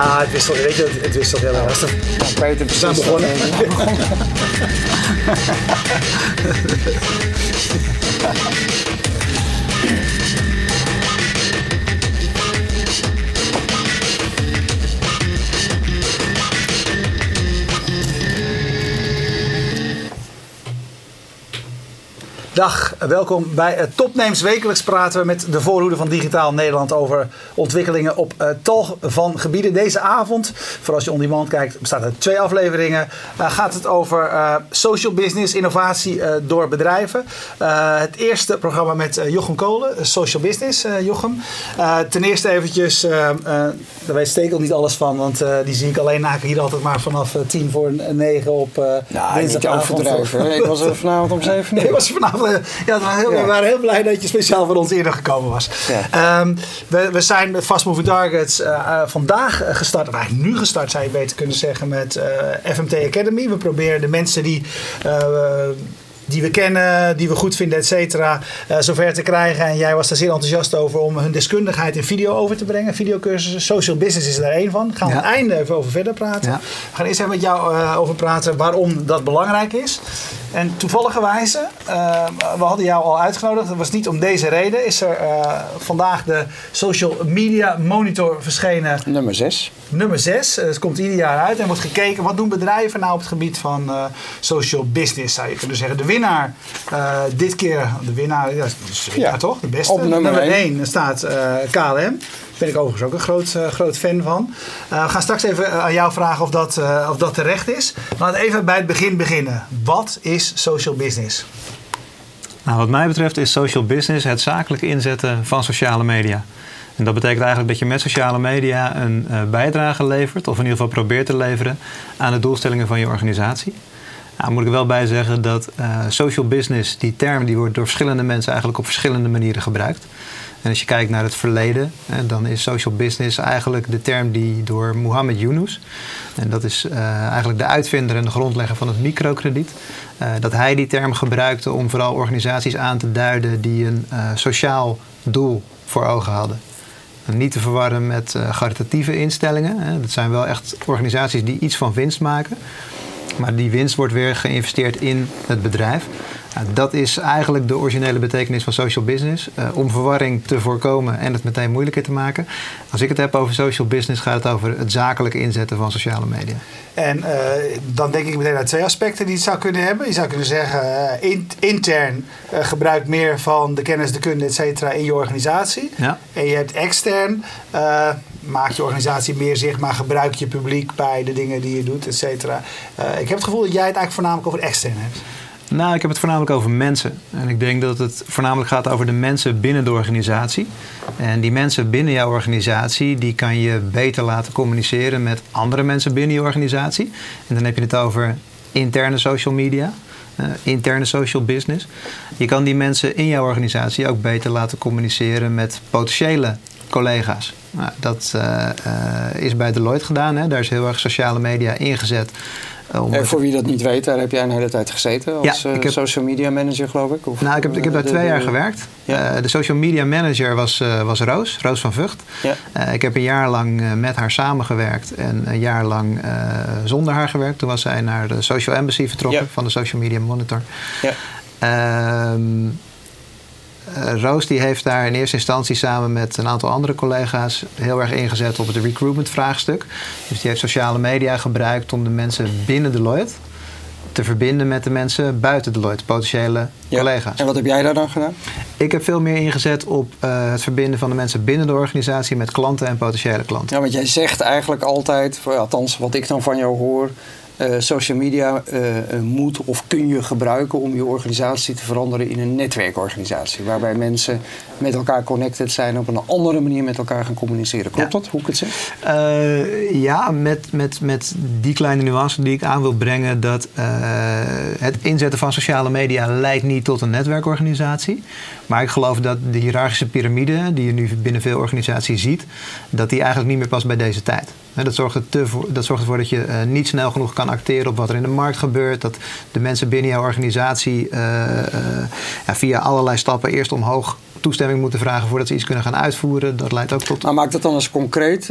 Ja, het wisselt, weet je, het, wisselt heel erg. Peter, We zijn begonnen. Dag, welkom bij Topnames. Wekelijks praten we met de voorhoede van Digitaal Nederland over ontwikkelingen op uh, tal van gebieden. Deze avond, voor als je on demand kijkt, bestaat uit twee afleveringen. Uh, gaat het over uh, social business, innovatie door bedrijven. Het eerste programma met Jochem Kolen, Social Business, Jochem. Ten eerste eventjes, daar weet Stekel niet alles van, want die zie ik alleen naken hier altijd maar vanaf tien voor negen op uh, Nou, niet overdrijven. hè. Ik was er vanavond om zeven uur. Ik was er vanavond, ja, we, waren heel, Ja. we waren heel blij dat je speciaal voor ons eerder gekomen was. Ja. Ehm, we, we zijn met Fast Moving Targets uh, uh, vandaag gestart, of eigenlijk nu gestart zou je beter kunnen zeggen, met uh, FMT Academy. We proberen de mensen die uh, die we kennen, die we goed vinden, et cetera, uh, zover te krijgen. En jij was daar zeer enthousiast over om hun deskundigheid in video over te brengen. Videocursussen. Social business is er één van. Daar gaan we Ja. aan het einde even over verder praten. Ja. We gaan eerst even met jou uh, over praten waarom dat belangrijk is. En toevalligerwijze, uh, we hadden jou al uitgenodigd. Dat was niet om deze reden. Is er uh, vandaag de Social Media Monitor verschenen Nummer 6. nummer 6. Het komt ieder jaar uit en wordt gekeken wat doen bedrijven nou op het gebied van uh, social business, zou je kunnen zeggen. De winnaar, dit keer, de winnaar, ja, Ja, toch? De beste. op nummer één. 1 staat KLM. Ben ik overigens ook een groot, uh, groot fan van. Uh, we gaan straks even aan jou vragen of dat, of dat terecht is. Laten we even bij het begin beginnen. Wat is social business? Nou, wat mij betreft is social business het zakelijke inzetten van sociale media. En dat betekent eigenlijk dat je met sociale media een bijdrage levert, of in ieder geval probeert te leveren, aan de doelstellingen van je organisatie. Nou, moet ik wel bij zeggen dat social business, die term, die wordt door verschillende mensen eigenlijk op verschillende manieren gebruikt. En als je kijkt naar het verleden, dan is social business eigenlijk de term die door Mohammed Yunus, en dat is uh, eigenlijk de uitvinder en de grondlegger van het microkrediet, uh, dat hij die term gebruikte om vooral organisaties aan te duiden die een uh, sociaal doel voor ogen hadden. En niet te verwarren met caritatieve instellingen. Dat zijn wel echt organisaties die iets van winst maken. Maar die winst wordt weer geïnvesteerd in het bedrijf. Nou, dat is eigenlijk de originele betekenis van social business. Uh, om verwarring te voorkomen en het meteen moeilijker te maken. Als ik het heb over social business, gaat het over het zakelijke inzetten van sociale media. En uh, dan denk ik meteen aan twee aspecten die het zou kunnen hebben. Je zou kunnen zeggen, uh, in, intern gebruik meer van de kennis, de kunde, et cetera in je organisatie. Ja. En je hebt extern, maak je organisatie meer zichtbaar, gebruik je publiek bij de dingen die je doet, et cetera. Ik heb het gevoel dat jij het eigenlijk voornamelijk over extern hebt. Nou, ik heb het voornamelijk over mensen. En ik denk dat het voornamelijk gaat over de mensen binnen de organisatie. En die mensen binnen jouw organisatie, die kan je beter laten communiceren met andere mensen binnen je organisatie. En dan heb je het over interne social media. Uh, interne social business. Je kan die mensen in jouw organisatie ook beter laten communiceren met potentiële collega's. Nou, dat uh, uh, is bij Deloitte gedaan. Hè. Daar is heel erg sociale media ingezet. Uh, en voor wie dat niet weet, daar heb jij een hele tijd gezeten als ja, ik heb, social media manager, geloof ik? Of, nou, ik heb, ik heb daar de, twee de, jaar gewerkt. Ja. Uh, de social media manager was, uh, was Roos, Roos van Vught. Ja. ik heb een jaar lang met haar samengewerkt en een jaar lang zonder haar gewerkt. Toen was zij naar de Social Embassy vertrokken van de Social Media Monitor. Ehm, Uh, Roos die heeft daar in eerste instantie samen met een aantal andere collega's heel erg ingezet op het recruitment vraagstuk. Dus die heeft sociale media gebruikt om de mensen binnen Deloitte te verbinden met de mensen buiten Deloitte, potentiële ja. collega's. En wat heb jij daar dan gedaan? Ik heb veel meer ingezet op uh, het verbinden van de mensen binnen de organisatie met klanten en potentiële klanten. Ja, want jij zegt eigenlijk altijd, althans wat ik dan van jou hoor, uh, social media uh, moet of kun je gebruiken om je organisatie te veranderen in een netwerkorganisatie. Waarbij mensen met elkaar connected zijn, op een andere manier met elkaar gaan communiceren. Klopt ja. dat, hoe ik het zeg? Uh, ja, met, met, met die kleine nuance die ik aan wil brengen. Dat het inzetten van sociale media leidt niet tot een netwerkorganisatie. Maar ik geloof dat de hiërarchische piramide, die je nu binnen veel organisaties ziet, dat die eigenlijk niet meer past bij deze tijd. Dat zorgt, dat zorgt ervoor dat je uh, niet snel genoeg kan acteren op wat er in de markt gebeurt. Dat de mensen binnen jouw organisatie uh, ja, via allerlei stappen eerst omhoog toestemming moeten vragen voordat ze iets kunnen gaan uitvoeren. Dat leidt ook tot. Maar maakt het dan eens concreet?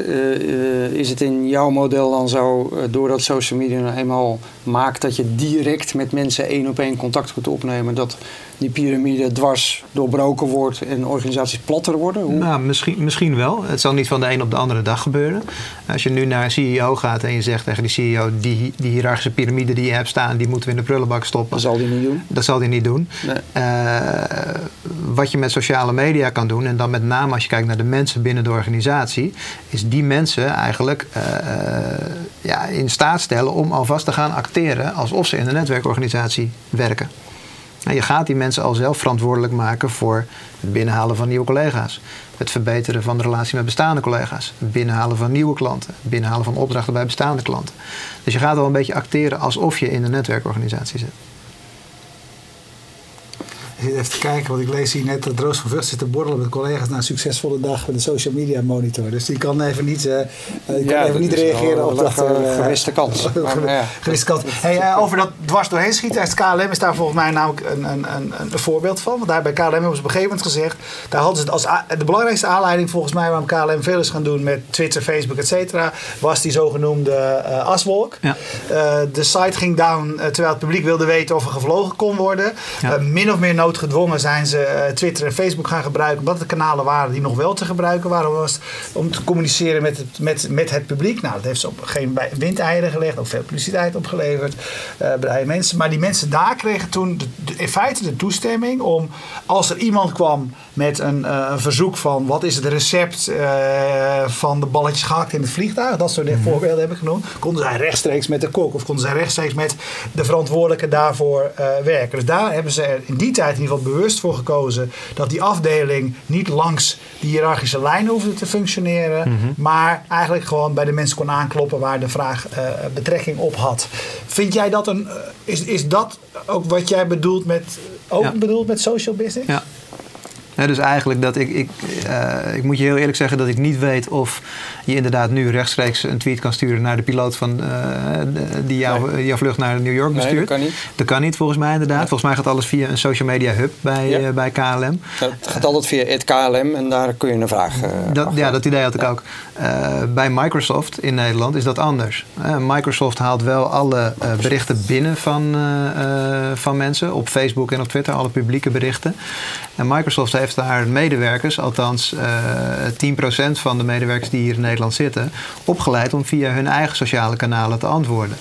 Is het in jouw model dan zo, doordat social media nou eenmaal maakt dat je direct met mensen één op één contact kunt opnemen, dat die piramide dwars doorbroken wordt en organisaties platter worden? Hoe? Nou, misschien, misschien wel. Het zal niet van de een op de andere dag gebeuren. Als je nu naar een CEO gaat en je zegt tegen die CEO, die, die hiërarchische piramide die je hebt staan, die moeten we in de prullenbak stoppen. Dat zal die niet doen. Dat zal die niet doen. Nee. Uh, wat je met sociale media kan doen, en dan met name als je kijkt naar de mensen binnen de organisatie, is die mensen eigenlijk uh, ja, in staat stellen om alvast te gaan acteren alsof ze in een netwerkorganisatie werken. En je gaat die mensen al zelf verantwoordelijk maken voor het binnenhalen van nieuwe collega's. Het verbeteren van de relatie met bestaande collega's. Het binnenhalen van nieuwe klanten. Het binnenhalen van opdrachten bij bestaande klanten. Dus je gaat al een beetje acteren alsof je in een netwerkorganisatie zit. Ik zit even te kijken, want ik lees hier net dat Roos van Vught zit te borrelen met collega's na een succesvolle dag met de social media monitor. Dus die kan even niet, uh, kan ja, even niet reageren op dat. Uh, gewiste kans. ja. Gewiste kans. Hey, over dat dwars doorheen schieten, het KLM is daar volgens mij namelijk een, een, een, een voorbeeld van. Want daar bij KLM hebben ze op een gegeven moment gezegd, daar hadden ze het als de belangrijkste aanleiding volgens mij waarom KLM veel is gaan doen met Twitter, Facebook, et cetera, was die zogenoemde aswolk. Ja. de site ging down terwijl het publiek wilde weten of er gevlogen kon worden. min of meer nodig noodgedwongen zijn ze uh, Twitter en Facebook gaan gebruiken. Omdat het kanalen waren die nog wel te gebruiken waren. Om te communiceren met het, met, met het publiek. Nou, dat heeft ze op geen windeieren gelegd. Ook veel publiciteit opgeleverd uh, bij mensen. Maar die mensen daar kregen toen de, in feite de toestemming om als er iemand kwam met een, uh, een verzoek van wat is het recept van de balletjes gehakt in het vliegtuig. Dat soort mm voorbeelden heb ik genoemd. Konden zij rechtstreeks met de kok of konden zij rechtstreeks met de verantwoordelijke daarvoor werken. Dus daar hebben ze in die tijd in ieder geval bewust voor gekozen dat die afdeling niet langs die hiërarchische lijn hoefde te functioneren, mhm. maar eigenlijk gewoon bij de mensen kon aankloppen waar de vraag betrekking op had. Vind jij dat een. Is, is dat ook wat jij bedoelt met, ook ja. bedoelt met social business? Ja. Dus eigenlijk dat ik, ik, uh, ik moet je heel eerlijk zeggen dat ik niet weet of je inderdaad nu rechtstreeks een tweet kan sturen naar de piloot van, uh, die jou, nee. jouw vlucht naar New York bestuurt. Nee, dat kan niet. Dat kan niet volgens mij inderdaad. Nee. Volgens mij gaat alles via een social media hub bij, ja. uh, bij KLM. Het gaat altijd via het KLM en daar kun je een vraag dat, Ja, dat idee had ik ook. bij Microsoft in Nederland is dat anders. Microsoft haalt wel alle berichten binnen van, van mensen op Facebook en op Twitter, alle publieke berichten. En Microsoft heeft daar medewerkers, althans uh, 10% van de medewerkers die hier in Nederland zitten, opgeleid om via hun eigen sociale kanalen te antwoorden.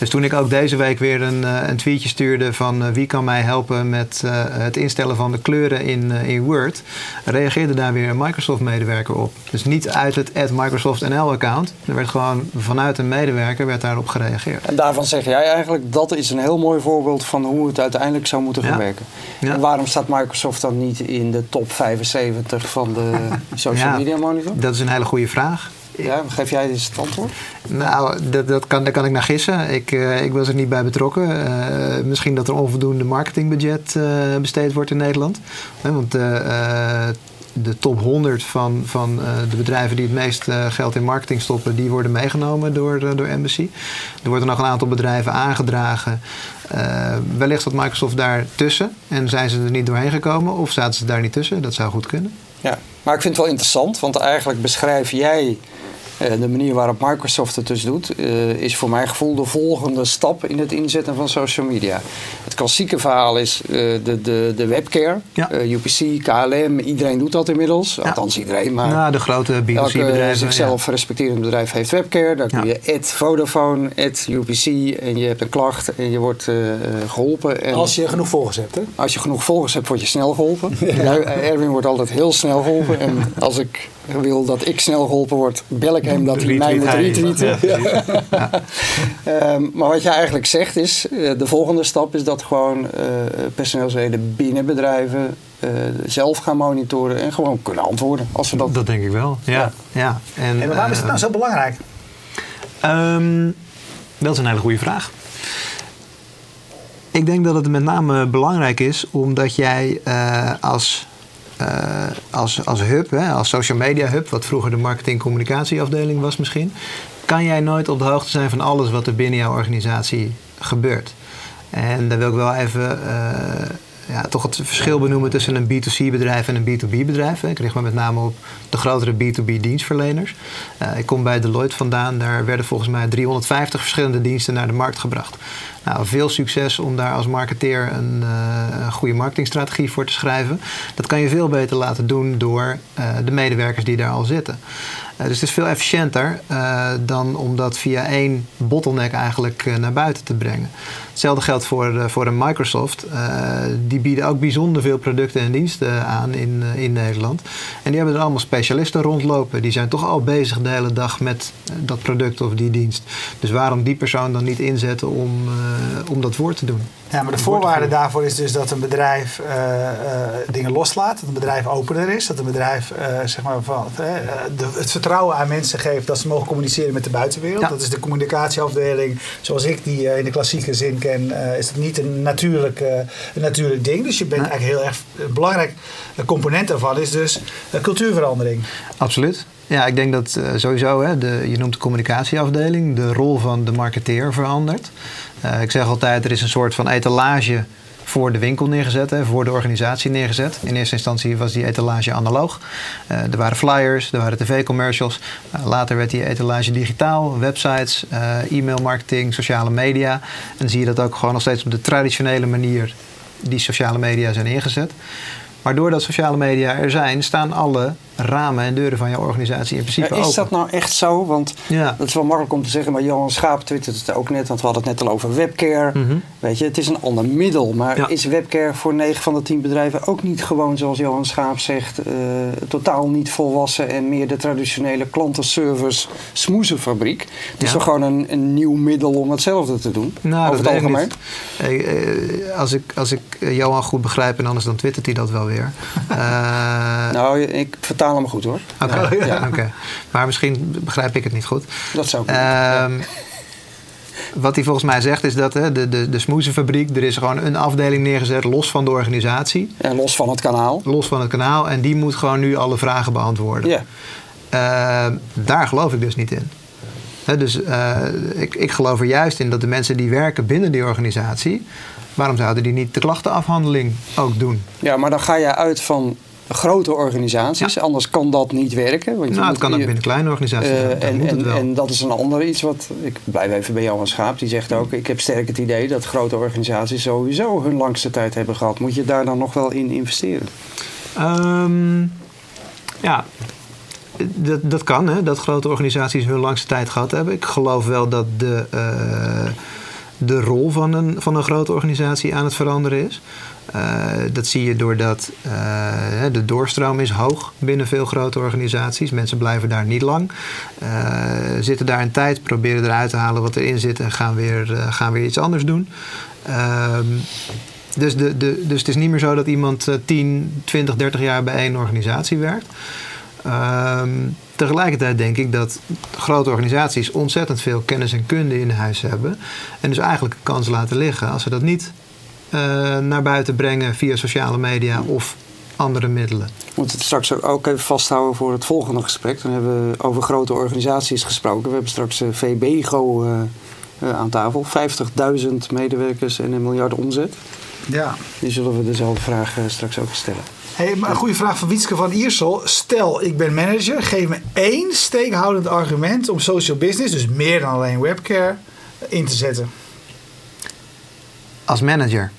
Dus toen ik ook deze week weer een, een tweetje stuurde van uh, wie kan mij helpen met uh, het instellen van de kleuren in, in Word, reageerde daar weer een Microsoft-medewerker op. Dus niet uit het Microsoft NL-account. Er werd gewoon vanuit een medewerker werd daarop gereageerd. En daarvan zeg jij eigenlijk dat is een heel mooi voorbeeld van hoe het uiteindelijk zou moeten gaan ja. werken. Ja. En waarom staat Microsoft dan niet in de top 75 van de social media monitor? Dat is een hele goede vraag. Ja, geef jij eens het antwoord? Nou, dat, dat kan, daar kan ik naar gissen. Ik, uh, ik was er niet bij betrokken. Uh, misschien dat er onvoldoende marketingbudget uh, besteed wordt in Nederland. want de top 100 van, van de bedrijven die het meest geld in marketing stoppen, die worden meegenomen door, door Embassy. Er worden nog een aantal bedrijven aangedragen. wellicht zat Microsoft daar tussen en zijn ze er niet doorheen gekomen of zaten ze daar niet tussen. Dat zou goed kunnen. Ja, maar ik vind het wel interessant, want eigenlijk beschrijf jij de manier waarop Microsoft het dus doet, uh, is voor mijn gevoel de volgende stap in het inzetten van social media. Het klassieke verhaal is uh, de, de, de webcare. Ja. Uh, UPC, KLM, iedereen doet dat inmiddels. Ja. Althans iedereen, maar nou, de grote B2C-bedrijven. zichzelf ja. respecterend bedrijf heeft webcare. Daar kun je add Vodafone, add UPC en je hebt een klacht en je wordt geholpen. En als je genoeg volgers hebt, hè? Als je genoeg volgers hebt, word je snel geholpen. Erwin wordt altijd heel snel geholpen. En als ik wil dat ik snel geholpen word, bel ik hem dat hij mij moet retweeten. Ja, ja. um, maar wat je eigenlijk zegt is, uh, de volgende stap is dat gewoon uh, personeelsleden binnen bedrijven uh, zelf gaan monitoren en gewoon kunnen antwoorden. Als ze dat... dat denk ik wel, ja. ja. En, en waarom is het nou zo belangrijk? Um, dat is een hele goede vraag. Ik denk dat het met name belangrijk is omdat jij als als, als hub, hè, als social media hub, wat vroeger de marketing communicatieafdeling was misschien, kan jij nooit op de hoogte zijn van alles wat er binnen jouw organisatie gebeurt. En daar wil ik wel even ja, toch het verschil benoemen tussen een B2C-bedrijf en een B2B-bedrijf. Ik richt me met name op de grotere B2B-dienstverleners. Uh, ik kom bij Deloitte vandaan. Daar werden volgens mij 350 verschillende diensten naar de markt gebracht. Nou, veel succes om daar als marketeer een, een, goede marketingstrategie voor te schrijven. Dat kan je veel beter laten doen door uh, de medewerkers die daar al zitten. Dus het is veel efficiënter dan om dat via één bottleneck eigenlijk naar buiten te brengen. Hetzelfde geldt voor, voor een Microsoft. die bieden ook bijzonder veel producten en diensten aan in, in Nederland. En die hebben er allemaal specialisten rondlopen. Die zijn toch al bezig de hele dag met dat product of die dienst. Dus waarom die persoon dan niet inzetten om eh, om dat voor te doen. Ja, maar de voorwaarde daarvoor is dus dat een bedrijf uh, uh, dingen loslaat, dat een bedrijf opener is, dat een bedrijf zeg maar van, de, het vertrouwen aan mensen geeft dat ze mogen communiceren met de buitenwereld. Dat is de communicatieafdeling, zoals ik die in de klassieke zin ken, is dat niet een natuurlijk, een natuurlijk ding. Dus je bent eigenlijk heel erg een belangrijk component daarvan is dus cultuurverandering. Absoluut. Ja, ik denk dat sowieso, hè, de, je noemt de communicatieafdeling, de rol van de marketeer verandert. Ik zeg altijd, er is een soort van etalage voor de winkel neergezet, hè, voor de organisatie neergezet. In eerste instantie was die etalage analoog. Uh, er waren flyers, er waren tv-commercials. Uh, later werd die etalage digitaal, websites, e-mail marketing, sociale media. En zie je dat ook gewoon nog steeds op de traditionele manier die sociale media zijn ingezet. Maar doordat sociale media er zijn, staan alle ramen en deuren van jouw organisatie in principe ja, is Is dat nou echt zo? Want ja. dat is wel makkelijk om te zeggen, maar Johan Schaap twittert het ook net, want we hadden het net al over webcare. Mhm. Weet je, het is een ander middel, maar is webcare voor 9 van de 10 bedrijven ook niet gewoon, zoals Johan Schaap zegt, uh, totaal niet volwassen en meer de traditionele klantenservice smoezenfabriek? Het is toch gewoon een, een, nieuw middel om hetzelfde te doen? Nou, over het algemeen. Hey, eh, als ik, als ik Johan goed begrijp en anders dan twittert hij dat wel uh, nou, ik vertaal hem goed hoor. Oké, ja. maar misschien begrijp ik het niet goed. Dat zou kunnen. Uh, wat hij volgens mij zegt is dat hè, de, de, de smoezenfabriek, er is gewoon een afdeling neergezet los van de organisatie. En los van het kanaal. Los van het kanaal. En die moet gewoon nu alle vragen beantwoorden. Ja. Uh, daar geloof ik dus niet in. Dus uh, ik, ik geloof er juist in dat de mensen die werken binnen die organisatie, waarom zouden die niet de klachtenafhandeling ook doen? Ja, maar dan ga je uit van grote organisaties. Anders kan dat niet werken. Want nou, het kan ook binnen kleine organisaties. Uh, en, en, en, dat is een ander iets wat. Ik blijf even bij Johan Schaap. Die zegt ook: Ik heb sterk het idee dat grote organisaties sowieso hun langste tijd hebben gehad. Moet je daar dan nog wel in investeren? Um, ja, dat, dat kan, hè, dat grote organisaties hun langste tijd gehad hebben. Ik geloof wel dat de, uh, de rol van een, van een grote organisatie aan het veranderen is. Uh, dat zie je doordat uh, de doorstroom is hoog binnen veel grote organisaties. Mensen blijven daar niet lang. Zitten daar een tijd, proberen eruit te halen wat erin zit en gaan weer, gaan weer iets anders doen. Ehm, dus, de, de, dus het is niet meer zo dat iemand 10, 20, 30 jaar bij één organisatie werkt. Ehm, tegelijkertijd denk ik dat grote organisaties ontzettend veel kennis en kunde in huis hebben. En dus eigenlijk een kans laten liggen als ze dat niet uh, naar buiten brengen via sociale media of andere middelen. We moeten het straks ook even vasthouden voor het volgende gesprek. Dan hebben we over grote organisaties gesproken. We hebben straks uh, VBGO uh, aan tafel. 50.000 medewerkers en een miljard omzet. Ja. Die zullen we dezelfde vraag straks ook stellen. Hey, een goede vraag van Wietske van Iersel. Stel, ik ben manager. Geef me één steekhoudend argument om social business, dus meer dan alleen webcare, in te zetten. Als manager?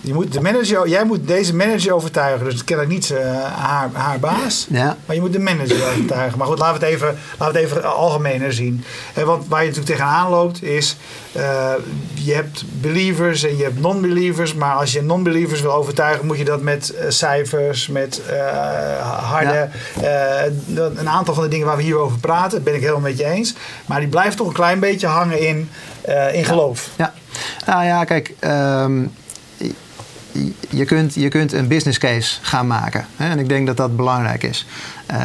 Je moet de manager, jij moet deze manager overtuigen. Dus ken ik niet uh, haar, haar baas. Ja. Maar je moet de manager overtuigen. Maar goed, laten we het even, laten we het even algemener zien. En want waar je natuurlijk tegenaan loopt is... Uh, je hebt believers en je hebt non-believers. Maar als je non-believers wil overtuigen... moet je dat met uh, cijfers, met harde... Ja. een aantal van de dingen waar we hier over praten... ben ik helemaal met je eens. Maar die blijft toch een klein beetje hangen in, in geloof. Ja. Nou ja, kijk... Um je kunt, je kunt een business case gaan maken. Hè? En ik denk dat dat belangrijk is. Uh,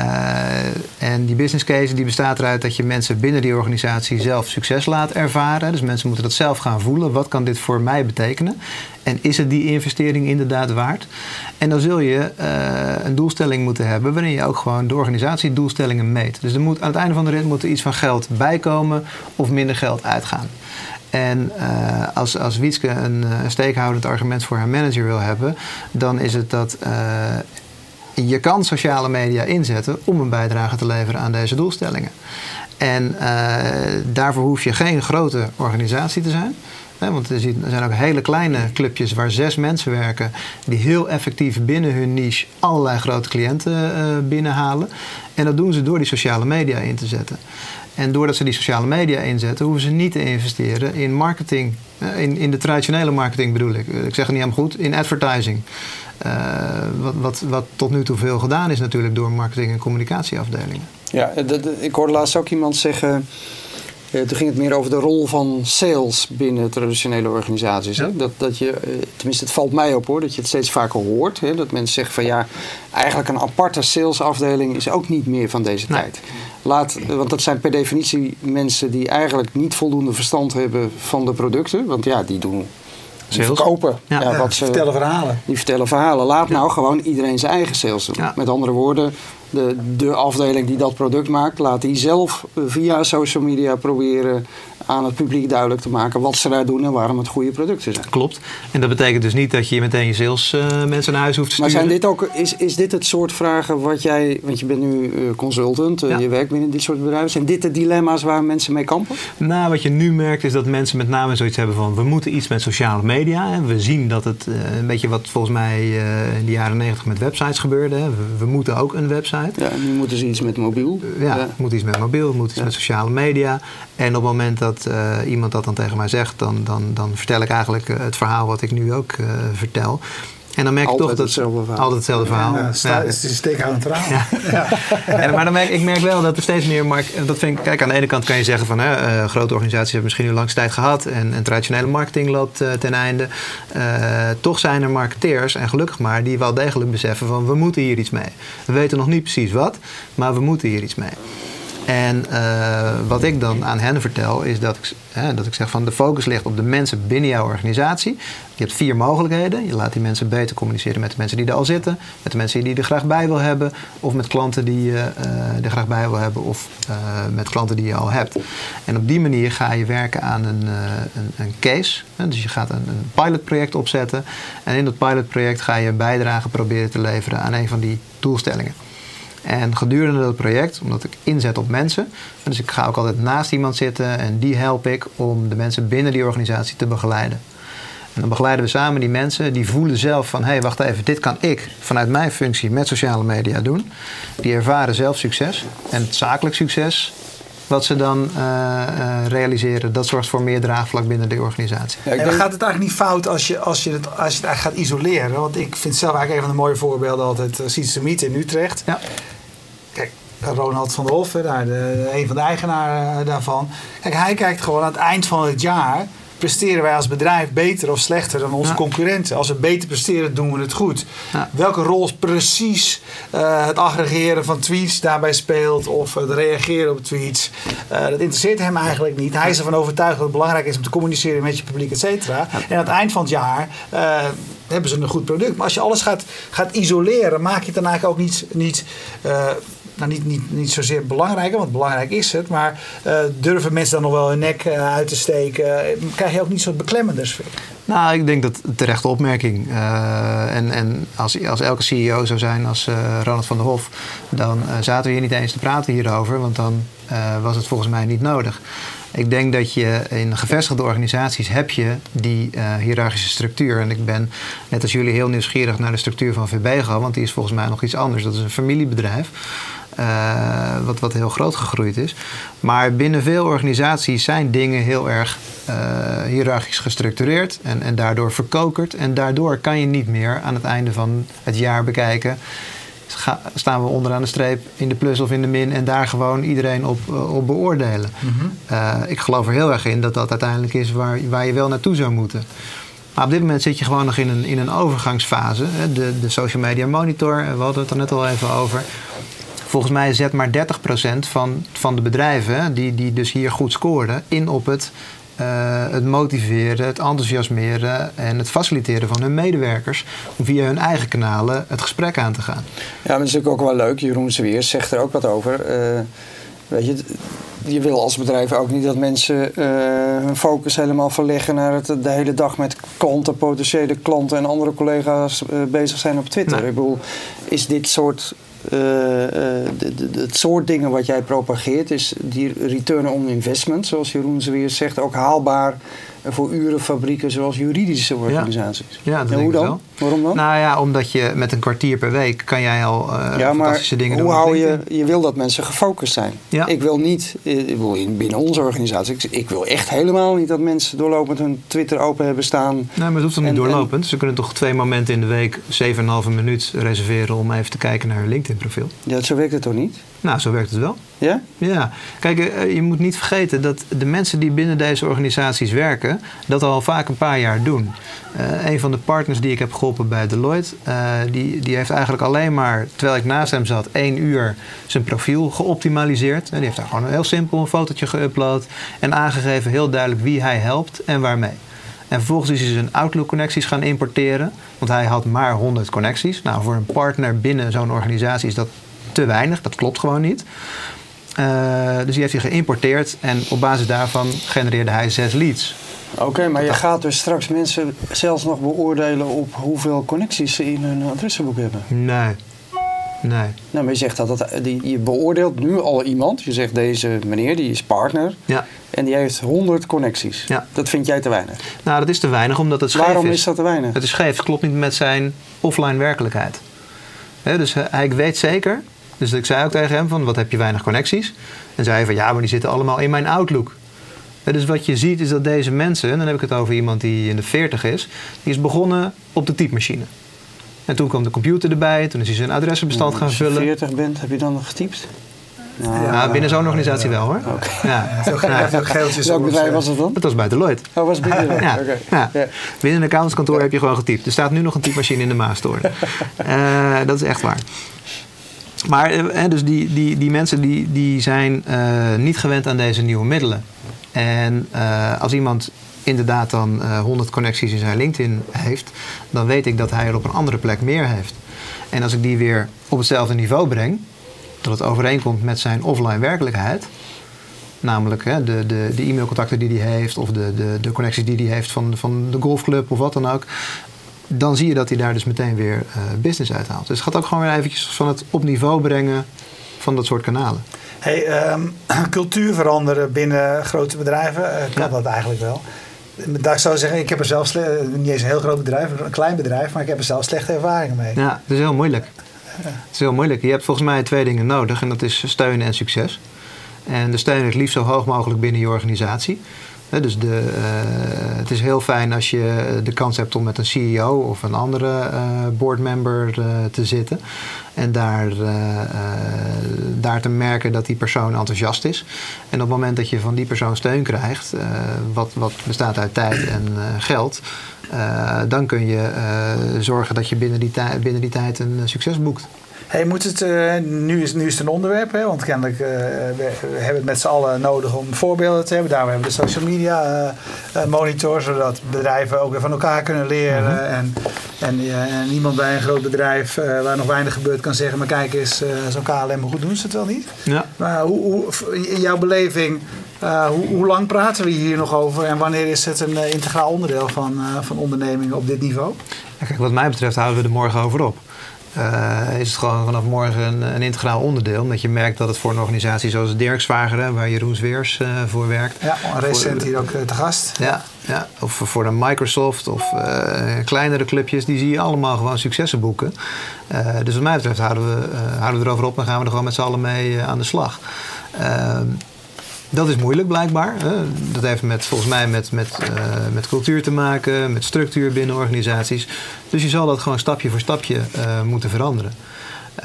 en die business case die bestaat eruit dat je mensen binnen die organisatie zelf succes laat ervaren. Dus mensen moeten dat zelf gaan voelen. Wat kan dit voor mij betekenen? En is het die investering inderdaad waard? En dan zul je uh, een doelstelling moeten hebben waarin je ook gewoon de organisatiedoelstellingen meet. Dus er moet, aan het einde van de rit moet er iets van geld bijkomen of minder geld uitgaan. En uh, als, als Wietske een, een steekhoudend argument voor haar manager wil hebben, dan is het dat uh, je kan sociale media inzetten om een bijdrage te leveren aan deze doelstellingen. En daarvoor hoef je geen grote organisatie te zijn. Want er zijn ook hele kleine clubjes waar zes mensen werken, die heel effectief binnen hun niche allerlei grote cliënten binnenhalen. En dat doen ze door die sociale media in te zetten. En doordat ze die sociale media inzetten, hoeven ze niet te investeren in marketing. In, in de traditionele marketing bedoel ik. Ik zeg het niet helemaal goed. In advertising. Uh, wat, wat, wat tot nu toe veel gedaan is natuurlijk door marketing- en communicatieafdelingen. Ja, ik hoorde laatst ook iemand zeggen. Uh, toen ging het meer over de rol van sales binnen traditionele organisaties. Hè? Dat, dat je, tenminste, het valt mij op hoor, dat je het steeds vaker hoort. Hè? Dat mensen zeggen van ja, eigenlijk een aparte salesafdeling is ook niet meer van deze nee. tijd. Laat, want dat zijn per definitie mensen die eigenlijk niet voldoende verstand hebben van de producten. Want ja, die doen die verkopen. Ja. Ja, wat ze, vertellen verhalen. Die vertellen verhalen. Laat nou gewoon iedereen zijn eigen sales doen. Met andere woorden, de, de afdeling die dat product maakt, laat die zelf via social media proberen aan het publiek duidelijk te maken wat ze daar doen en waarom het goede producten zijn. Klopt. En dat betekent dus niet dat je meteen je sales uh, mensen naar huis hoeft te sturen. Maar zijn dit ook, is, is dit het soort vragen wat jij, want je bent nu uh, consultant, ja. je werkt binnen dit soort bedrijven, zijn dit de dilemma's waar mensen mee kampen? Nou, wat je nu merkt is dat mensen met name zoiets hebben van we moeten iets met sociale media. En we zien dat het een beetje wat volgens mij in de jaren negentig met websites gebeurde. We, moeten ook een website. Ja, nu moeten ze iets met mobiel. Ja, ja. moet iets met mobiel, moet iets met sociale media. En op het moment dat uh, iemand dat dan tegen mij zegt, dan, dan, dan vertel ik eigenlijk het verhaal wat ik nu ook uh, vertel. En dan merk altijd je toch dat hetzelfde verhaal. altijd hetzelfde verhaal. Ja, ja, het is een steekhoudend verhaal. Ja. ja. en, maar dan merk, ik merk wel dat er steeds meer markt. Dat vind ik, kijk, aan de ene kant kan je zeggen van hè, uh, grote organisaties hebben misschien nu langs tijd gehad en, en traditionele marketing loopt uh, ten einde. Uh, toch zijn er marketeers, en gelukkig maar, die wel degelijk beseffen van we moeten hier iets mee. We weten nog niet precies wat, maar we moeten hier iets mee. En uh, wat ik dan aan hen vertel is dat ik, hè, dat ik zeg van de focus ligt op de mensen binnen jouw organisatie. Je hebt vier mogelijkheden. Je laat die mensen beter communiceren met de mensen die er al zitten, met de mensen die er graag bij wil hebben, of met klanten die je uh, er graag bij wil hebben, of uh, met klanten die je al hebt. En op die manier ga je werken aan een, een, een case. Dus je gaat een, een pilotproject opzetten. En in dat pilotproject ga je een bijdrage proberen te leveren aan een van die doelstellingen. En gedurende dat project, omdat ik inzet op mensen, dus ik ga ook altijd naast iemand zitten en die help ik om de mensen binnen die organisatie te begeleiden. En dan begeleiden we samen die mensen, die voelen zelf van hé, hey, wacht even, dit kan ik vanuit mijn functie met sociale media doen. Die ervaren zelf succes en het zakelijk succes wat ze dan uh, uh, realiseren, dat zorgt voor meer draagvlak binnen de organisatie. Ja, en dan gaat het eigenlijk niet fout als je, als je, het, als je het eigenlijk gaat isoleren. Want ik vind zelf eigenlijk een van de mooie voorbeelden altijd uh, Sietse Miet in Utrecht. Ja. Kijk, Ronald van der Hof, daar, de, een van de eigenaren daarvan. Kijk, hij kijkt gewoon aan het eind van het jaar presteren wij als bedrijf beter of slechter dan onze ja. concurrenten? Als we beter presteren, doen we het goed. Ja. Welke rol precies uh, het aggregeren van tweets daarbij speelt of het reageren op tweets, uh, dat interesseert hem eigenlijk niet. Hij is ervan overtuigd dat het belangrijk is om te communiceren met je publiek, et cetera. Ja. En aan het eind van het jaar uh, hebben ze een goed product. Maar als je alles gaat, gaat isoleren, maak je het dan eigenlijk ook niet. niet nou, niet, niet, niet zozeer belangrijk, want belangrijk is het. Maar uh, durven mensen dan nog wel hun nek uh, uit te steken? Krijg je ook niet zo'n beklemmende sfeer? Nou, ik denk dat terechte opmerking. En en als, als elke CEO zou zijn als Ronald van der Hof, dan zaten we hier niet eens te praten hierover, want dan was het volgens mij niet nodig. Ik denk dat je in gevestigde organisaties heb je die hiërarchische structuur. En ik ben net als jullie heel nieuwsgierig naar de structuur van VBGO, want die is volgens mij nog iets anders. Dat is een familiebedrijf. Uh, wat, wat heel groot gegroeid is. Maar binnen veel organisaties zijn dingen heel erg uh, hiërarchisch gestructureerd en, en daardoor verkokerd. En daardoor kan je niet meer aan het einde van het jaar bekijken. Ga, staan we onderaan de streep in de plus of in de min en daar gewoon iedereen op, uh, op beoordelen. Mm -hmm. ik geloof er heel erg in dat dat uiteindelijk is waar, waar je wel naartoe zou moeten. Maar op dit moment zit je gewoon nog in een, in een overgangsfase. De, de social media monitor, we hadden het er net al even over. Volgens mij zet maar 30% van, van de bedrijven die, die dus hier goed scoorden in op het het motiveren, het enthousiasmeren en het faciliteren van hun medewerkers om via hun eigen kanalen het gesprek aan te gaan. Ja, maar dat is natuurlijk ook wel leuk. Jeroen Zweers zegt er ook wat over. weet je, je wil als bedrijf ook niet dat mensen uh, hun focus helemaal verleggen naar het de hele dag met klanten, potentiële klanten en andere collega's uh, bezig zijn op Twitter. Ik bedoel, is dit soort het soort dingen wat jij propageert, is die return on investment, zoals Jeroen weer zegt, ook haalbaar voor urenfabrieken zoals juridische organisaties. Ja, dat en hoe dan? Wel. Waarom dan? Nou ja, omdat je met een kwartier per week kan jij al uh, ja, fantastische dingen hoe doen. Hoe hou je, je wil dat mensen gefocust zijn. Ja. Ik wil niet, ik wil binnen onze organisatie, ik, ik, wil echt helemaal niet dat mensen doorlopend hun Twitter open hebben staan. Nee, maar het hoeft toch niet doorlopend? Ze kunnen toch twee momenten in de week 7,5 minuut reserveren om even te kijken naar hun LinkedIn profiel? Ja, zo werkt het toch niet? Nou, zo werkt het wel. Ja? Ja. Kijk, eh, je moet niet vergeten dat de mensen die binnen deze organisaties werken, dat al vaak een paar jaar doen. Uh, een van de partners die ik heb geholpen bij Deloitte, uh, die, die heeft eigenlijk alleen maar, terwijl ik naast hem zat, één uur zijn profiel geoptimaliseerd. En die heeft daar gewoon heel simpel een fotootje geüpload en aangegeven heel duidelijk wie hij helpt en waarmee. En vervolgens is hij zijn Outlook-connecties gaan importeren. Want hij had maar 100 connecties. Nou, voor een partner binnen zo'n organisatie is dat te weinig. Dat klopt gewoon niet. Uh, dus die heeft hij geïmporteerd en op basis daarvan genereerde hij zes leads. Oké, maar je gaat dus straks mensen zelfs nog beoordelen op hoeveel connecties ze in hun adressenboek hebben? Nee. Nee. Nou, maar je zegt dat, dat die, je beoordeelt nu al iemand. Je zegt deze meneer, die is partner. Ja. En die heeft 100 connecties. Ja. Dat vind jij te weinig? Nou, dat is te weinig omdat het scheef Waarom is. is dat te weinig? Het is scheef. Het klopt niet met zijn offline werkelijkheid. He, dus hij weet zeker dus ik zei ook tegen hem van, wat heb je weinig connecties? En zei hij van, ja, maar die zitten allemaal in mijn Outlook. dus wat je ziet is dat deze mensen, en dan heb ik het over iemand die in de 40 is, die is begonnen op de typemachine. En toen kwam de computer erbij, toen is hij zijn adressenbestand gaan vullen. Als je 40 bent, heb je dan nog getypt? Nou, ja, binnen zo'n organisatie wel hoor. Okay. Ja. Ja, ook geeltjes Welk bedrijf was het dan? Dat was bij Deloitte. Oh, was binnen Deloitte? ja. Okay. ja. ja. Binnen een accountantskantoor heb je gewoon getypt. Er staat nu nog een typemachine in de Maastoren. uh, dat is echt waar. Maar eh, dus die, die, die mensen die, die zijn uh, niet gewend aan deze nieuwe middelen. En uh, als iemand inderdaad dan uh, 100 connecties in zijn LinkedIn heeft, dan weet ik dat hij er op een andere plek meer heeft. En als ik die weer op hetzelfde niveau breng, dat het overeenkomt met zijn offline werkelijkheid, namelijk hè, de, de, de e-mailcontacten die hij heeft of de, de, de connecties die hij heeft van, van de golfclub of wat dan ook, dan zie je dat hij daar dus meteen weer uh, business uithaalt. Dus het gaat ook gewoon weer eventjes van het op niveau brengen van dat soort kanalen. Hey, um, cultuur veranderen binnen grote bedrijven, uh, kan ja. dat eigenlijk wel? Daar ik zou zeggen, ik heb er zelf niet eens een heel groot bedrijf, een klein bedrijf, maar ik heb er zelf slechte ervaringen mee. Ja, het is heel moeilijk. Het is heel moeilijk. Je hebt volgens mij twee dingen nodig en dat is steun en succes. En de steun is liefst zo hoog mogelijk binnen je organisatie dus de, uh, het is heel fijn als je de kans hebt om met een CEO of een andere uh, boardmember uh, te zitten. En daar, daar te merken dat die persoon enthousiast is. En op het moment dat je van die persoon steun krijgt, wat, wat bestaat uit tijd en geld, dan kun je zorgen dat je binnen die, binnen die tijd een succes boekt. Hey, moet het, uh, nu, is, nu is het een onderwerp, hè? want kennelijk uh, we, we, hebben het met z'n allen nodig om voorbeelden te hebben. Daarom hebben we de social media uh, monitor, zodat bedrijven ook weer van elkaar kunnen leren. Mm -hmm. En, en, en, iemand bij een groot bedrijf waar nog weinig gebeurt kan zeggen, maar kijk eens, zo'n KLM, hoe goed doen ze het wel niet? Ja. Maar hoe, hoe, in jouw beleving, hoe, hoe, lang praten we hier nog over en wanneer is het een integraal onderdeel van, van ondernemingen op dit niveau? Ja, kijk, wat mij betreft houden we er morgen over op. Uh, is het gewoon vanaf morgen een, een, integraal onderdeel. Omdat je merkt dat het voor een organisatie zoals Dirkswagen, waar Jeroen Zweers uh, voor werkt. Ja, recent hier ook te gast. Ja, ja, of voor de Microsoft of uh, kleinere clubjes, die zie je allemaal gewoon successen boeken. dus wat mij betreft houden we, houden we erover op en gaan we er gewoon met z'n allen mee aan de slag. Ehm, dat is moeilijk blijkbaar. Dat heeft met, volgens mij met, met, uh, met cultuur te maken, met structuur binnen organisaties. Dus je zal dat gewoon stapje voor stapje uh, moeten veranderen.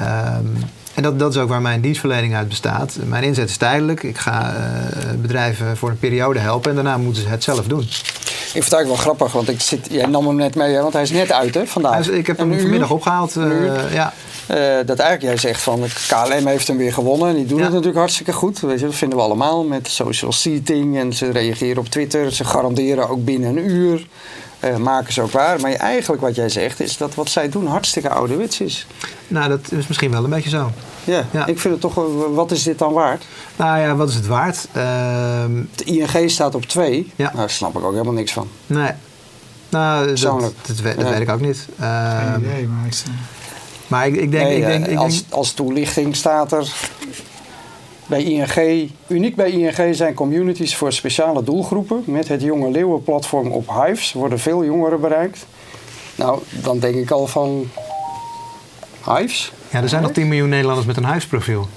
Um, en dat, dat is ook waar mijn dienstverlening uit bestaat. Mijn inzet is tijdelijk. Ik ga uh, bedrijven voor een periode helpen en daarna moeten ze het zelf doen. Ik vind het eigenlijk wel grappig, want ik zit, jij nam hem net mee, hè? want hij is net uit hè, vandaag. Ik heb hem vanmiddag opgehaald. ja. Eh, dat eigenlijk jij zegt van KLM heeft hem weer gewonnen. En die doen Ja. het natuurlijk hartstikke goed. Weet je, dat vinden we allemaal met social seating. En ze reageren op Twitter. Ze garanderen ook binnen een uur. Eh, maken ze ook waar. Maar eigenlijk wat jij zegt is dat wat zij doen hartstikke ouderwets is. Nou, dat is misschien wel een beetje zo. Ja, Ja. ik vind het toch, wat is dit dan waard? Nou ja, wat is het waard? Ehm, De ING staat op 2. Ja. Nou, daar snap ik ook helemaal niks van. nee. Nou, dat, dat, weet, dat Ja. weet ik ook niet. Ehm, Geen idee, maar ik, maar ik, ik denk... Nee, ik denk, eh, ik als, denk als toelichting staat er bij ING, uniek bij ING zijn communities voor speciale doelgroepen. Met het Jonge Leeuwen platform op Hives worden veel jongeren bereikt. Nou, dan denk ik al van Hives. ja, er zijn nog 10 miljoen Nederlanders met een huisprofiel.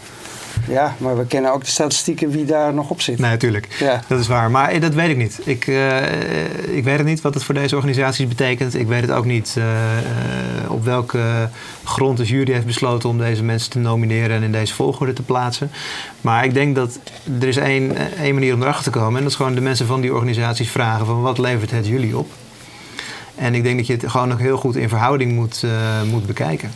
Ja, maar we kennen ook de statistieken wie daar nog op zit. Nee, natuurlijk. Ja. Dat is waar. Maar eh, dat weet ik niet. Ik, eh, ik weet het niet wat het voor deze organisaties betekent. Ik weet het ook niet eh, eh, op welke grond de jury heeft besloten om deze mensen te nomineren en in deze volgorde te plaatsen. Maar ik denk dat er is één, eh, één manier om erachter te komen. En dat is gewoon de mensen van die organisaties vragen van wat levert het jullie op? En ik denk dat je het gewoon nog heel goed in verhouding moet, eh, moet bekijken.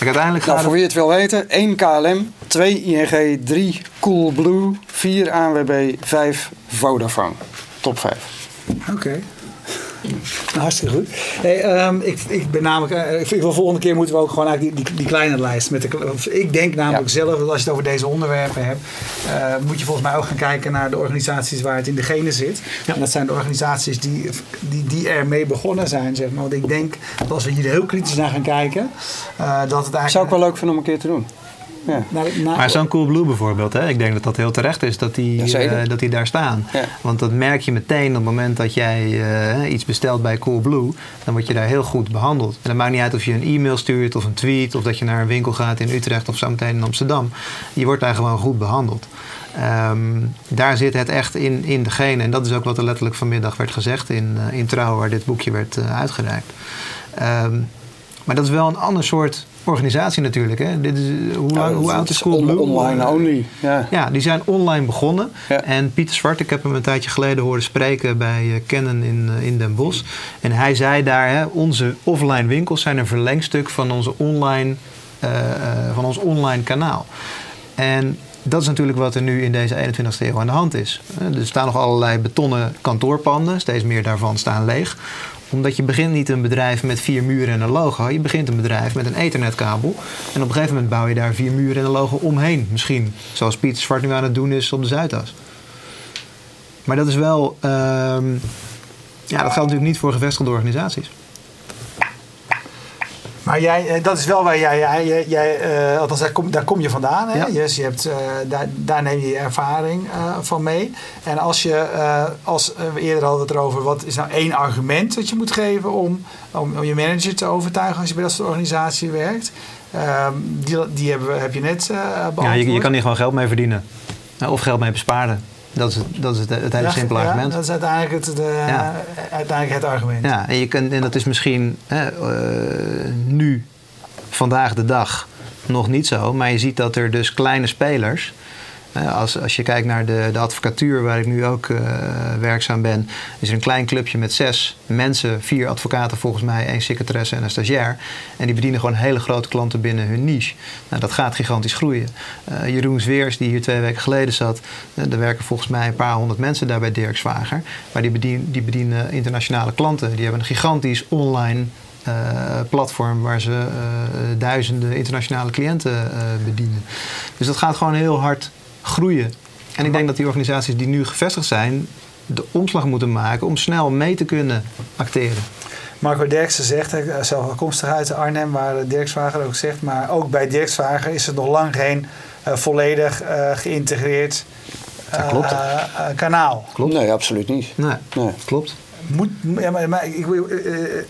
Kijk, uiteindelijk Nou, voor wie het wil weten, 1 KLM, 2 ING, 3 Coolblue, 4 ANWB, 5 Vodafone. Top 5. Oké. Hartstikke goed. Hey, ehm, ik, ik ben namelijk, eh, ik wel volgende keer moeten we ook gewoon eigenlijk die, die, die kleine lijst met de. Ik denk namelijk Ja. zelf dat als je het over deze onderwerpen hebt, eh, moet je volgens mij ook gaan kijken naar de organisaties waar het in de genen zit. Ja. En dat zijn de organisaties die, die, die ermee begonnen zijn, zeg maar. Want ik denk dat als we hier heel kritisch naar gaan kijken, eh, dat het eigenlijk. Zou ik wel leuk vinden om een keer te doen. Ja. naar- naar- Maar zo'n Coolblue bijvoorbeeld, hè? ik denk dat dat heel terecht is dat die, eh, dat die daar staan. Ja. Want dat merk je meteen op het moment dat jij eh, iets bestelt bij Coolblue, dan word je daar heel goed behandeld. En het maakt niet uit of je een e-mail stuurt of een tweet of dat je naar een winkel gaat in Utrecht of zometeen in Amsterdam. Je wordt daar gewoon goed behandeld. Ehm, daar zit het echt in, in de genen. En dat is ook wat er letterlijk vanmiddag werd gezegd in, eh, in Trouw, waar dit boekje werd eh, uitgereikt. Ehm, maar dat is wel een ander soort organisatie natuurlijk. Hè? Dit is, eh, hoe, lang, hoe oud is Coolblue? Online only. Ja. Ja, die zijn online begonnen. Ja. En Pieter Zwart, ik heb hem een tijdje geleden horen spreken bij eh, Canon in, eh, in Den Bosch. En hij zei daar, hè, onze offline winkels zijn een verlengstuk van, onze online, eh, eh, van ons online kanaal. En dat is natuurlijk wat er nu in deze 21ste eeuw aan de hand is. Eh, Er staan nog allerlei betonnen kantoorpanden, steeds meer daarvan staan leeg omdat je begint niet een bedrijf met vier muren en een logo. Je begint een bedrijf met een ethernetkabel. En op een gegeven moment bouw je daar vier muren en een logo omheen. Misschien zoals Pieter Zwart nu aan het doen is op de Zuidas. Maar dat is wel... ehm, ja, dat geldt natuurlijk niet voor gevestigde organisaties. Maar jij, eh, dat is wel waar jij, jij, jij, eh, althans daar kom, daar kom je vandaan. Hè? Ja. Dus je hebt, eh, daar, daar neem je je ervaring van mee. En als je, als we eerder hadden we het erover, wat is nou één argument dat je moet geven om, om, om je manager te overtuigen als je bij dat soort organisatie werkt? Ehm, die die hebben, heb je net beantwoord. Ja, je, je kan hier gewoon geld mee verdienen. Nou, Of geld mee besparen. Dat is het, dat is het, het hele Ja, simpele ja, argument. dat is uiteindelijk het, de, Ja. uiteindelijk het argument. Ja, en, je kunt, en dat is misschien hè, eh, nu, vandaag de dag, nog niet zo. Maar je ziet dat er dus kleine spelers. Eh, als, als je kijkt naar de, de advocatuur waar ik nu ook eh, werkzaam ben, is er een klein clubje met zes mensen, vier advocaten volgens mij, één secretaresse en een stagiair. En die bedienen gewoon hele grote klanten binnen hun niche. Nou, dat gaat gigantisch groeien. Eh, Jeroen Zweers, die hier twee weken geleden zat, eh, er werken volgens mij een paar honderd mensen daar bij Dirk Zwager. Maar die, bedien, die bedienen internationale klanten. Die hebben een gigantisch online platform waar ze duizenden internationale cliënten bedienen. Dus dat gaat gewoon heel hard groeien. En ik denk dat die organisaties die nu gevestigd zijn, de omslag moeten maken om snel mee te kunnen acteren. Marco Derksen zegt, hij, zelf afkomstig uit Arnhem, waar Dirk Zwager ook zegt, maar ook bij Dirk Zwager is het nog lang geen eh, volledig eh, geïntegreerd Ja, klopt. eh, eh, kanaal. Klopt. Nee, absoluut niet. Nee, Nee. klopt. Moet, ja, maar, maar ik, wil- eh, eh,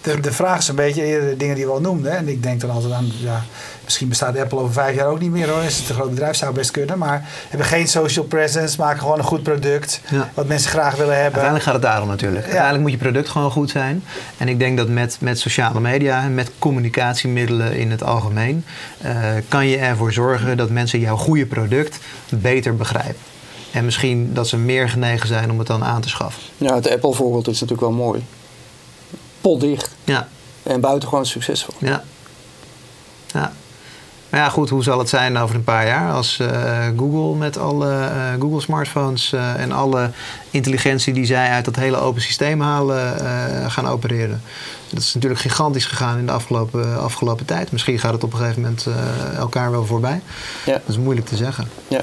de, de vraag is een beetje de dingen die we al noemden. En ik denk dan altijd aan, ja, misschien bestaat Apple over vijf jaar ook niet meer hoor. Is het een groot bedrijf, zou best kunnen. Maar hebben geen social presence, maken gewoon een goed product. Ja. Wat mensen graag willen hebben. Uiteindelijk gaat het daarom natuurlijk. Uiteindelijk moet je product gewoon goed zijn. En ik denk dat met, met sociale media en met communicatiemiddelen in het algemeen... eh, kan je ervoor zorgen dat mensen jouw goede product beter begrijpen. En misschien dat ze meer genegen zijn om het dan aan te schaffen. Ja, het Apple voorbeeld is natuurlijk wel mooi. Potdicht Ja, en buitengewoon succesvol. ja. Ja. Maar ja, goed, hoe zal het zijn over een paar jaar als uh, Google met alle uh, Google smartphones uh, en alle intelligentie die zij uit dat hele open systeem halen gaan opereren? Dat is natuurlijk gigantisch gegaan in de afgelopen, afgelopen tijd. Misschien gaat het op een gegeven moment elkaar wel voorbij. Ja. Dat is moeilijk te zeggen. Ja.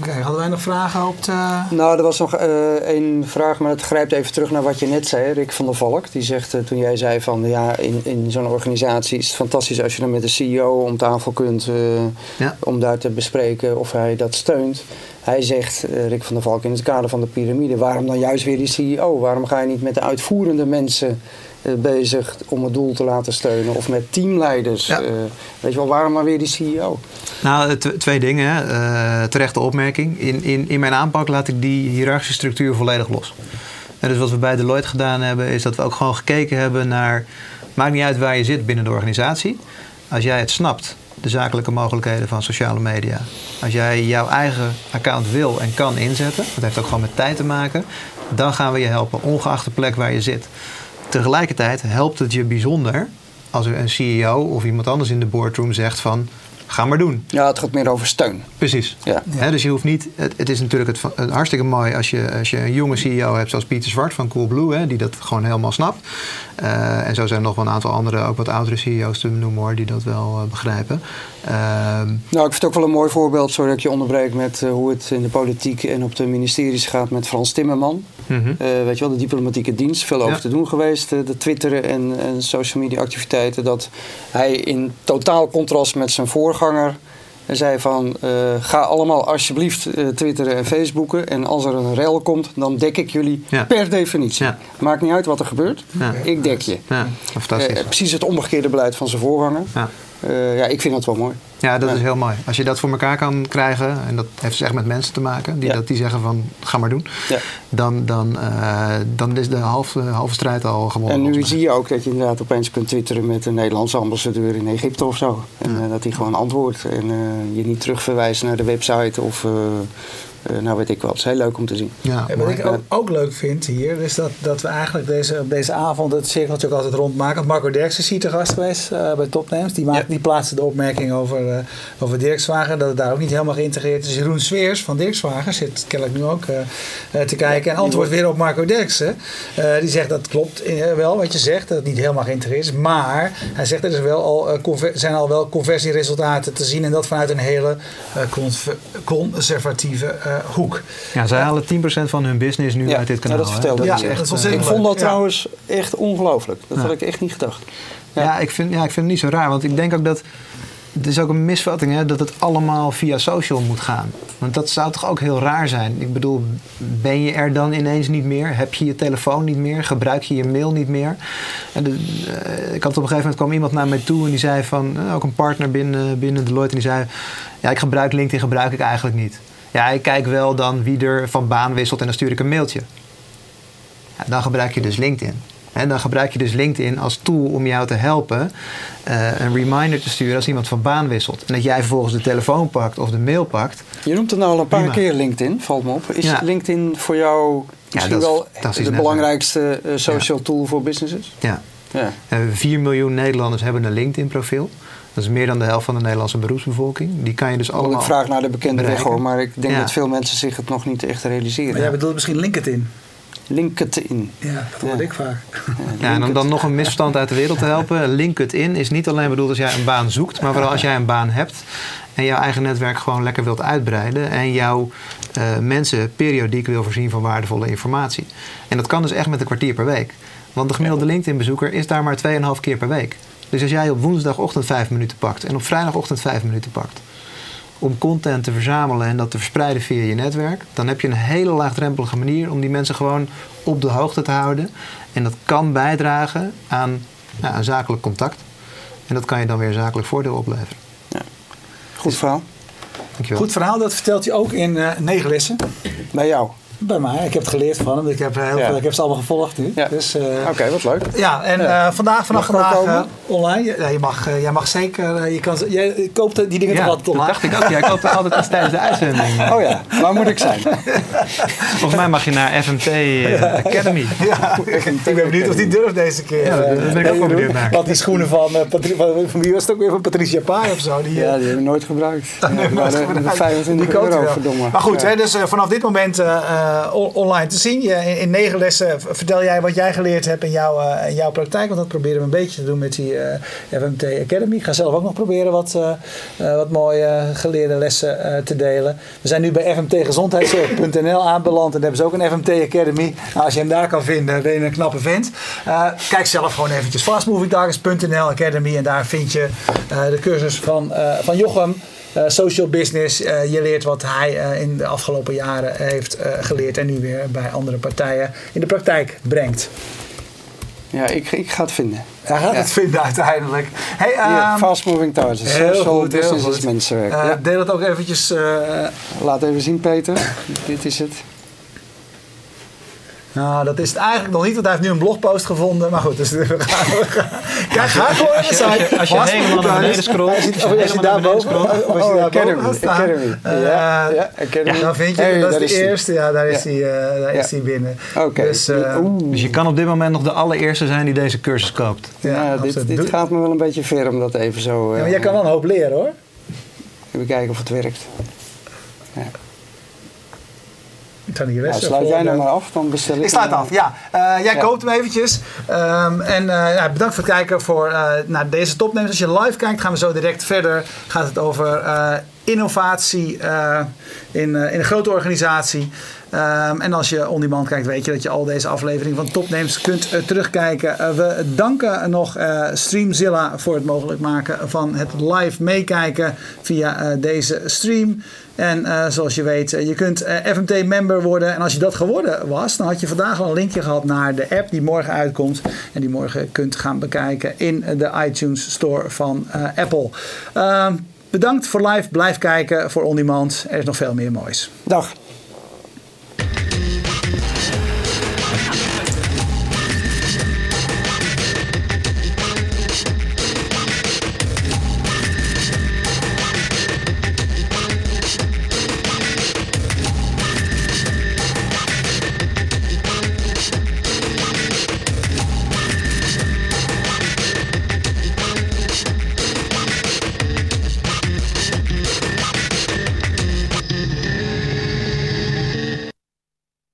Even hadden wij nog vragen op de... Nou, er was nog één vraag, maar het grijpt even terug naar wat je net zei, Rick van der Valk. Die zegt, uh, toen jij zei van, ja, in, in zo'n organisatie is het fantastisch als je dan met de CEO om tafel kunt, uh, ja. om daar te bespreken of hij dat steunt. Hij zegt, uh, Rick van der Valk, in het kader van de piramide, waarom dan juist weer die CEO? Waarom ga je niet met de uitvoerende mensen bezig om het doel te laten steunen. Of met teamleiders. Ja. Uh, weet je wel, waarom maar weer die CEO? Nou, twee dingen. Terechte opmerking. In, in, in mijn aanpak laat ik die hiërarchische structuur volledig los. En dus wat we bij Deloitte gedaan hebben, is dat we ook gewoon gekeken hebben naar... Maakt niet uit waar je zit binnen de organisatie. Als jij het snapt, de zakelijke mogelijkheden van sociale media. Als jij jouw eigen account wil en kan inzetten, dat heeft ook gewoon met tijd te maken, dan gaan we je helpen, ongeacht de plek waar je zit. Tegelijkertijd helpt het je bijzonder als er een CEO of iemand anders in de boardroom zegt van ga maar doen. Ja, het gaat meer over steun. Precies. Ja. dus je hoeft niet. Het, het is natuurlijk het, hartstikke mooi als je, als je een jonge CEO hebt zoals Pieter Zwart van Coolblue, hè, die dat gewoon helemaal snapt. Uh, en zo zijn er nog wel een aantal andere, ook wat oudere CEO's te noemen hoor, die dat wel uh, begrijpen. Uh, nou, ik vind het ook wel een mooi voorbeeld, sorry dat ik je onderbreek, met eh, hoe het in de politiek en op de ministeries gaat met Frans Timmerman. Mm -hmm. weet je wel, de diplomatieke dienst, veel over ja. te doen geweest, de twitteren en, en social media activiteiten. Dat hij in totaal contrast met zijn voorganger en zei van, uh, ga allemaal alsjeblieft uh, twitteren en facebooken. En als er een rel komt, dan dek ik jullie ja. per definitie. Ja. Maakt niet uit wat er gebeurt. Ja. Ik dek je. fantastisch. Uh, precies het omgekeerde beleid van zijn voorganger. Ja, ik vind dat wel mooi. Ja, dat is heel mooi. Als je dat voor elkaar kan krijgen, en dat heeft dus echt met mensen te maken, die, dat, die zeggen van ga maar doen, ja. dan, dan, uh, dan is de halve, halve strijd al gewonnen. En nu zie je ook dat je inderdaad opeens kunt twitteren met een Nederlandse ambassadeur in Egypte of zo. En uh, dat hij gewoon antwoordt en je niet terugverwijst naar de website of nou weet ik wel, het is heel leuk om te zien. Ja, en wat ik ook, ook, leuk vind hier, is dat, dat we eigenlijk deze, op deze avond het cirkeltje ook altijd rondmaken. Marco Derksen is hier te gast geweest uh, bij Topnames. Die, maakt, ja. die plaatste de opmerking over, uh, over Dirkswagen, dat het daar ook niet helemaal geïntegreerd is. Jeroen Sveers van Dirkswagen zit kennelijk nu ook te kijken en antwoordt weer op Marco Derksen. die zegt dat klopt wel wat je zegt, dat het niet helemaal geïntegreerd is. Maar hij zegt er is wel al, zijn al wel conversieresultaten te zien en dat vanuit een hele conservatieve hoek. Ja, zij halen 10% van hun business nu uit dit kanaal. Ja, dat vertelde ja, echt, dat Ik vond dat trouwens echt ongelooflijk. Dat had ik echt niet gedacht. Ja, ik, vind, ja, ik vind het niet zo raar. Want ik denk ook dat... Het is ook een misvatting hè, dat het allemaal via social moet gaan. Want dat zou toch ook heel raar zijn? Ik bedoel, ben je er dan ineens niet meer? Heb je je telefoon niet meer? Gebruik je je mail niet meer? En de, uh, ik had op een gegeven moment kwam iemand naar mij toe en die zei van... Uh, ook een partner binnen, binnen Deloitte en die zei... Ja, ik gebruik LinkedIn gebruik ik eigenlijk niet. Ja, ik kijk wel dan wie er van baan wisselt en dan stuur ik een mailtje. Ja, dan gebruik je dus LinkedIn. En dan gebruik je dus LinkedIn als tool om jou te helpen uh, een reminder te sturen als iemand van baan wisselt. En dat jij vervolgens de telefoon pakt of de mail pakt. Je noemt het nou al een paar keer LinkedIn, valt me op. Is ja. LinkedIn voor jou misschien ja, wel de belangrijkste uh, social tool voor businesses? Ja. ja. Uh, 4 miljoen Nederlanders hebben een LinkedIn profiel. Dat is meer dan de helft van de Nederlandse beroepsbevolking. Die kan je dus allemaal. Ik vraag naar de bekende weg hoor, maar ik denk ja. dat veel mensen zich het nog niet echt realiseren. Maar jij bedoelt misschien LinkedIn? LinkedIn. Ja, dat hoor ja. ik vaak. Ja, en om dan nog een misverstand uit de wereld te helpen. LinkedIn is niet alleen bedoeld als jij een baan zoekt, maar vooral als jij een baan hebt en jouw eigen netwerk gewoon lekker wilt uitbreiden en jouw uh, mensen periodiek wil voorzien van waardevolle informatie. En dat kan dus echt met een kwartier per week. Want de gemiddelde LinkedIn-bezoeker is daar maar 2,5 keer per week. Dus als jij op woensdagochtend vijf minuten pakt en op vrijdagochtend vijf minuten pakt om content te verzamelen en dat te verspreiden via je netwerk, dan heb je een hele laagdrempelige manier om die mensen gewoon op de hoogte te houden. En dat kan bijdragen aan, nou, aan zakelijk contact. En dat kan je dan weer zakelijk voordeel opleveren. Ja. Goed verhaal. Dankjewel. Goed verhaal, dat vertelt je ook in uh, negen lessen. Bij jou. Bij mij. Ik heb het geleerd van hem. Ik heb, heel Ja. veel, ik heb ze allemaal gevolgd nu. Ja. Dus, eh, Oké, wat leuk. ja, en Ja. eh, vandaag, vanaf vandaag eh, online. Ja, je, mag, eh, jij mag zeker. eh, je kan, ze- jij koopt die dingen toch Ja, altijd dat online? dacht ik ook. Jij koopt toch altijd eens tijdens de uitzending. Oh ja, waar moet ik zijn? Volgens mij mag je naar FMT eh, Academy. Ja, ik ben benieuwd of die durft deze keer. Ja, daar eh, ben ik ook wel benieuwd naar. Want die schoenen van, eh, Patri- van, van wie was het ook weer? Van Patricia Pai of zo. Die, eh, Ja, die hebben we nooit gebruikt. Nee, maar de die 25 koopt euro, verdomme. Maar goed, hè, dus eh, vanaf dit moment eh, on- online te zien. Je, in, negen lessen vertel jij wat jij geleerd hebt in jouw, eh, in jouw praktijk. Want dat proberen we een beetje te doen met die eh, FMT Academy. Ik ga zelf ook nog proberen wat, wat mooie geleerde lessen te delen. We zijn nu bij fmtgezondheidszorg.nl aanbeland. En daar hebben ze ook een FMT Academy. Nou, als je hem daar kan vinden, ben je een knappe vent. Kijk zelf gewoon eventjes fastmovingtargets.nl Academy. En daar vind je de cursus van, van Jochem. Eh, social business. eh, je leert wat hij eh, in de afgelopen jaren heeft geleerd en nu weer bij andere partijen in de praktijk brengt. Ja, ik, ik ga het vinden. Hij gaat Ja. het vinden uiteindelijk. Hey, ehm, fast moving targets. Social goed, business is mensenwerk. ja. Deel het ook eventjes. eh, Laat even zien, Peter. Dit is het. Nou, dat is het eigenlijk nog niet, want hij heeft nu een blogpost gevonden. Maar goed, dus we gaan. We gaan. Kijk, ga gewoon naar de als je- als je- site. als je helemaal naar beneden scrolt, Als je, als je daar boven. Oh, daar Academy, eh, Ja, ja, Academy. Dan vind je, Hey, dat is de eerste, ja, daar is Ja. hij uh, daar is Ja. hij binnen. Oké. Dus, eh. Dus je kan op dit moment nog de allereerste zijn die deze cursus koopt. ja, Ja, dit, gaat me wel een beetje ver om dat even zo... Ja, eh, maar jij kan wel een hoop leren hoor. Even kijken of het werkt. Ik kan hier Nou, best sluit jij nou maar af, dan bestel ik... Ik sluit af, ja. Eh, jij Ja. koopt hem eventjes. Ehm, en eh, ja, bedankt voor het kijken voor, eh, naar deze topnemers. Als je live kijkt, gaan we zo direct verder. Gaat het over eh, innovatie eh, in, eh, in een grote organisatie. Ehm, en als je on demand kijkt, weet je dat je al deze afleveringen van Topnames kunt terugkijken. We danken nog eh, Streamzilla voor het mogelijk maken van het live meekijken via eh, deze stream. En eh, zoals je weet, eh, je kunt eh, FMT-member worden. En als je dat geworden was, dan had je vandaag al een linkje gehad naar de app die morgen uitkomt. En die morgen kunt gaan bekijken in de iTunes Store van Apple. Ehm, bedankt voor live. Blijf kijken voor On Demand. Er is nog veel meer moois. Dag.